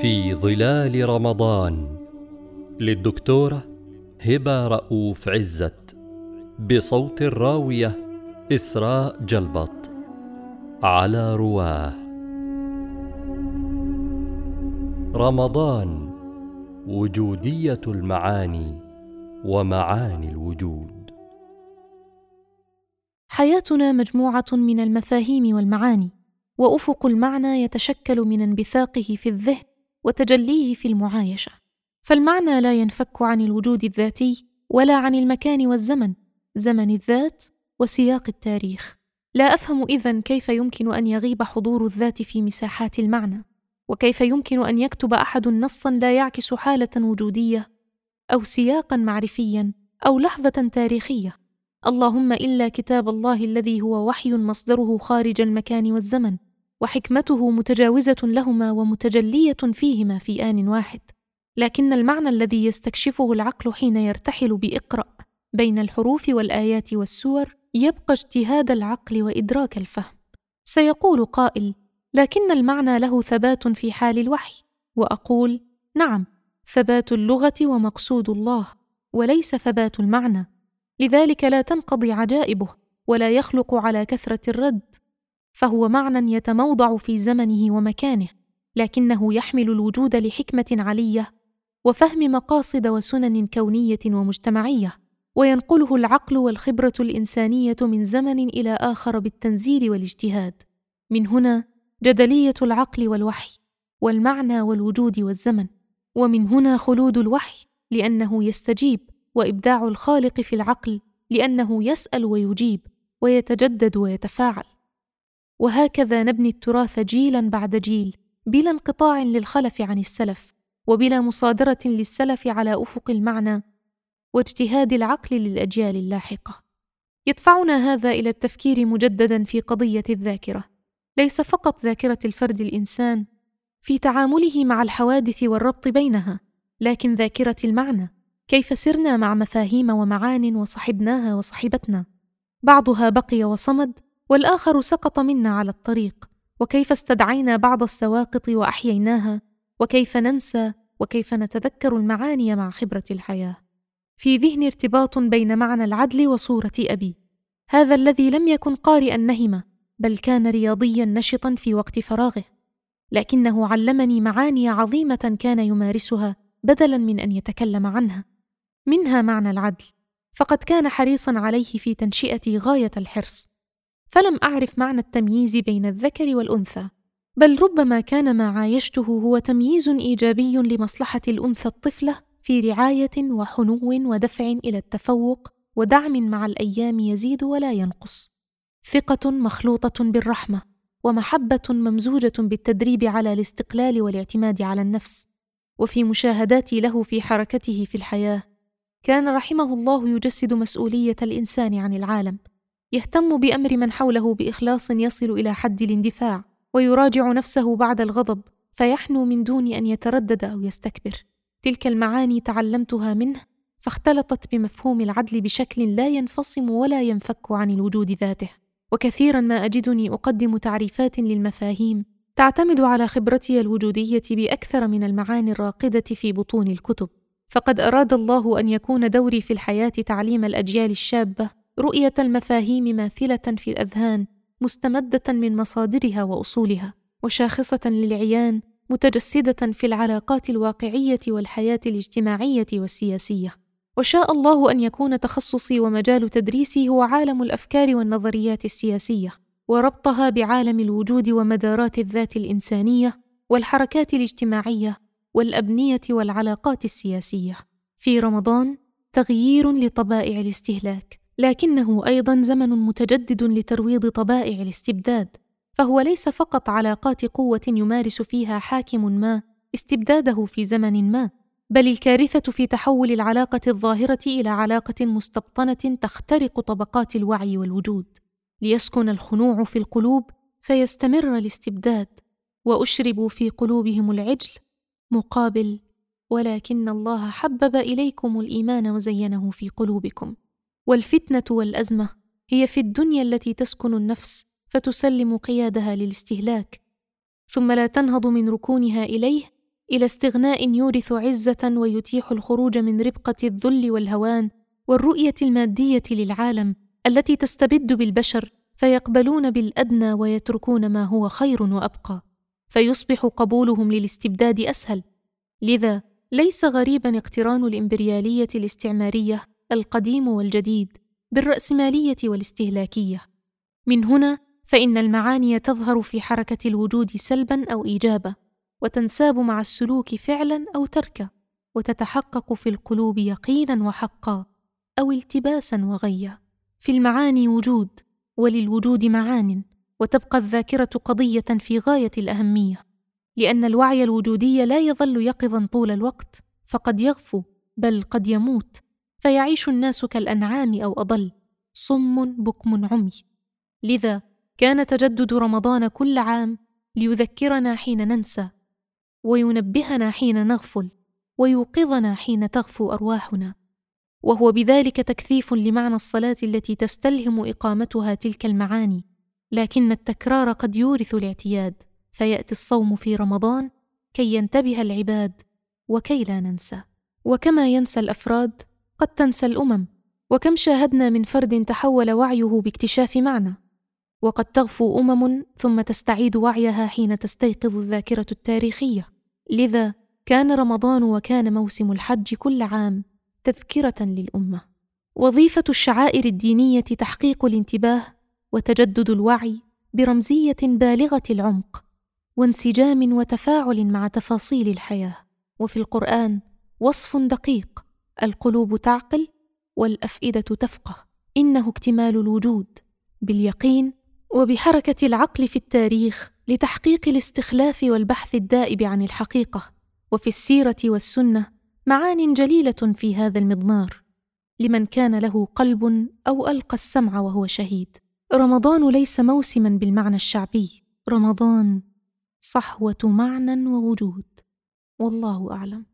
في ظلال رمضان للدكتورة هبة رؤوف عزت بصوت الراوية إسراء جلبط على رواه. رمضان وجودية المعاني ومعاني الوجود. حياتنا مجموعة من المفاهيم والمعاني وأفق المعنى يتشكل من انبثاقه في الذهن وتجليه في المعايشة. فالمعنى لا ينفك عن الوجود الذاتي ولا عن المكان والزمن زمن الذات وسياق التاريخ. لا أفهم إذن كيف يمكن أن يغيب حضور الذات في مساحات المعنى وكيف يمكن أن يكتب أحد نصا لا يعكس حالة وجودية أو سياقا معرفيا أو لحظة تاريخية. اللهم إلا كتاب الله الذي هو وحي مصدره خارج المكان والزمن. وحكمته متجاوزة لهما ومتجلية فيهما في آن واحد. لكن المعنى الذي يستكشفه العقل حين يرتحل بإقرأ بين الحروف والآيات والسور يبقى اجتهاد العقل وإدراك الفهم. سيقول قائل لكن المعنى له ثبات في حال الوحي. وأقول نعم ثبات اللغة ومقصود الله وليس ثبات المعنى. لذلك لا تنقضي عجائبه ولا يخلق على كثرة الرد. فهو معنى يتموضع في زمنه ومكانه لكنه يحمل الوجود لحكمة علية وفهم مقاصد وسنن كونية ومجتمعية وينقله العقل والخبرة الإنسانية من زمن إلى آخر بالتنزيل والاجتهاد. من هنا جدلية العقل والوحي والمعنى والوجود والزمن ومن هنا خلود الوحي لأنه يستجيب وإبداع الخالق في العقل لأنه يسأل ويجيب ويتجدد ويتفاعل. وهكذا نبني التراث جيلا بعد جيل بلا انقطاع للخلف عن السلف وبلا مصادرة للسلف على أفق المعنى واجتهاد العقل للأجيال اللاحقة. يدفعنا هذا إلى التفكير مجددا في قضية الذاكرة. ليس فقط ذاكرة الفرد الإنسان في تعامله مع الحوادث والربط بينها لكن ذاكرة المعنى كيف سرنا مع مفاهيم ومعان وصحبناها وصحبتنا. بعضها بقي وصمد والآخر سقط منا على الطريق. وكيف استدعينا بعض السواقط وأحييناها؟ وكيف ننسى؟ وكيف نتذكر المعاني مع خبرة الحياة؟ في ذهني ارتباط بين معنى العدل وصورة أبي. هذا الذي لم يكن قارئا نهمة بل كان رياضيا نشطا في وقت فراغه. لكنه علمني معاني عظيمة كان يمارسها بدلا من أن يتكلم عنها. منها معنى العدل. فقد كان حريصا عليه في تنشئتي غاية الحرص. فلم أعرف معنى التمييز بين الذكر والأنثى بل ربما كان ما عايشته هو تمييز إيجابي لمصلحة الأنثى الطفلة في رعاية وحنو ودفع إلى التفوق ودعم مع الأيام يزيد ولا ينقص. ثقة مخلوطة بالرحمة ومحبة ممزوجة بالتدريب على الاستقلال والاعتماد على النفس وفي مشاهداتي له في حركته في الحياة كان رحمه الله يجسد مسؤولية الإنسان عن العالم. يهتم بأمر من حوله بإخلاص يصل إلى حد الاندفاع ويراجع نفسه بعد الغضب فيحنو من دون أن يتردد أو يستكبر. تلك المعاني تعلمتها منه فاختلطت بمفهوم العدل بشكل لا ينفصم ولا ينفك عن الوجود ذاته. وكثيرا ما أجدني أقدم تعريفات للمفاهيم تعتمد على خبرتي الوجودية بأكثر من المعاني الراقدة في بطون الكتب. فقد أراد الله أن يكون دوري في الحياة تعليم الأجيال الشابة رؤية المفاهيم ماثلة في الأذهان مستمدة من مصادرها وأصولها وشاخصة للعيان متجسدة في العلاقات الواقعية والحياة الاجتماعية والسياسية. وشاء الله أن يكون تخصصي ومجال تدريسي هو عالم الأفكار والنظريات السياسية وربطها بعالم الوجود ومدارات الذات الإنسانية والحركات الاجتماعية والأبنية والعلاقات السياسية. في رمضان تغيير لطبائع الاستهلاك. لكنه أيضا زمن متجدد لترويض طبائع الاستبداد فهو ليس فقط علاقات قوة يمارس فيها حاكم ما استبداده في زمن ما بل الكارثة في تحول العلاقة الظاهرة إلى علاقة مستبطنة تخترق طبقات الوعي والوجود. ليسكن الخنوع في القلوب فيستمر الاستبداد وأشربوا في قلوبهم العجل مقابل ولكن الله حبب إليكم الإيمان وزينه في قلوبكم. والفتنة والأزمة هي في الدنيا التي تسكن النفس فتسلم قيادها للاستهلاك ثم لا تنهض من ركونها إليه إلى استغناء يورث عزة ويتيح الخروج من ربقة الذل والهوان والرؤية المادية للعالم التي تستبد بالبشر فيقبلون بالأدنى ويتركون ما هو خير وأبقى فيصبح قبولهم للاستبداد أسهل. لذا ليس غريبا اقتران الإمبريالية الاستعمارية القديم والجديد بالرأسمالية والاستهلاكية. من هنا فإن المعاني تظهر في حركة الوجود سلبا أو ايجابا وتنساب مع السلوك فعلا أو تركا وتتحقق في القلوب يقينا وحقا أو التباسا وغيا. في المعاني وجود وللوجود معان وتبقى الذاكرة قضية في غاية الأهمية. لأن الوعي الوجودي لا يظل يقظا طول الوقت فقد يغفو بل قد يموت. فيعيش الناس كالأنعام أو أضل صم بكم عمي. لذا كان تجدد رمضان كل عام ليذكرنا حين ننسى وينبهنا حين نغفل ويوقظنا حين تغفو أرواحنا. وهو بذلك تكثيف لمعنى الصلاة التي تستلهم إقامتها تلك المعاني لكن التكرار قد يورث الاعتياد فيأتي الصوم في رمضان كي ينتبه العباد وكي لا ننسى. وكما ينسى الأفراد قد تنسى الأمم وكم شاهدنا من فرد تحول وعيه باكتشاف معنى. وقد تغفو أمم ثم تستعيد وعيها حين تستيقظ الذاكرة التاريخية. لذا كان رمضان وكان موسم الحج كل عام تذكرة للأمة. وظيفة الشعائر الدينية تحقيق الانتباه وتجدد الوعي برمزية بالغة العمق وانسجام وتفاعل مع تفاصيل الحياة. وفي القرآن وصف دقيق القلوب تعقل والأفئدة تفقه. إنه اكتمال الوجود باليقين وبحركة العقل في التاريخ لتحقيق الاستخلاف والبحث الدائب عن الحقيقة وفي السيرة والسنة معان جليلة في هذا المضمار. لمن كان له قلب أو ألقى السمع وهو شهيد. رمضان ليس موسما بالمعنى الشعبي. رمضان صحوة معنى ووجود. والله أعلم.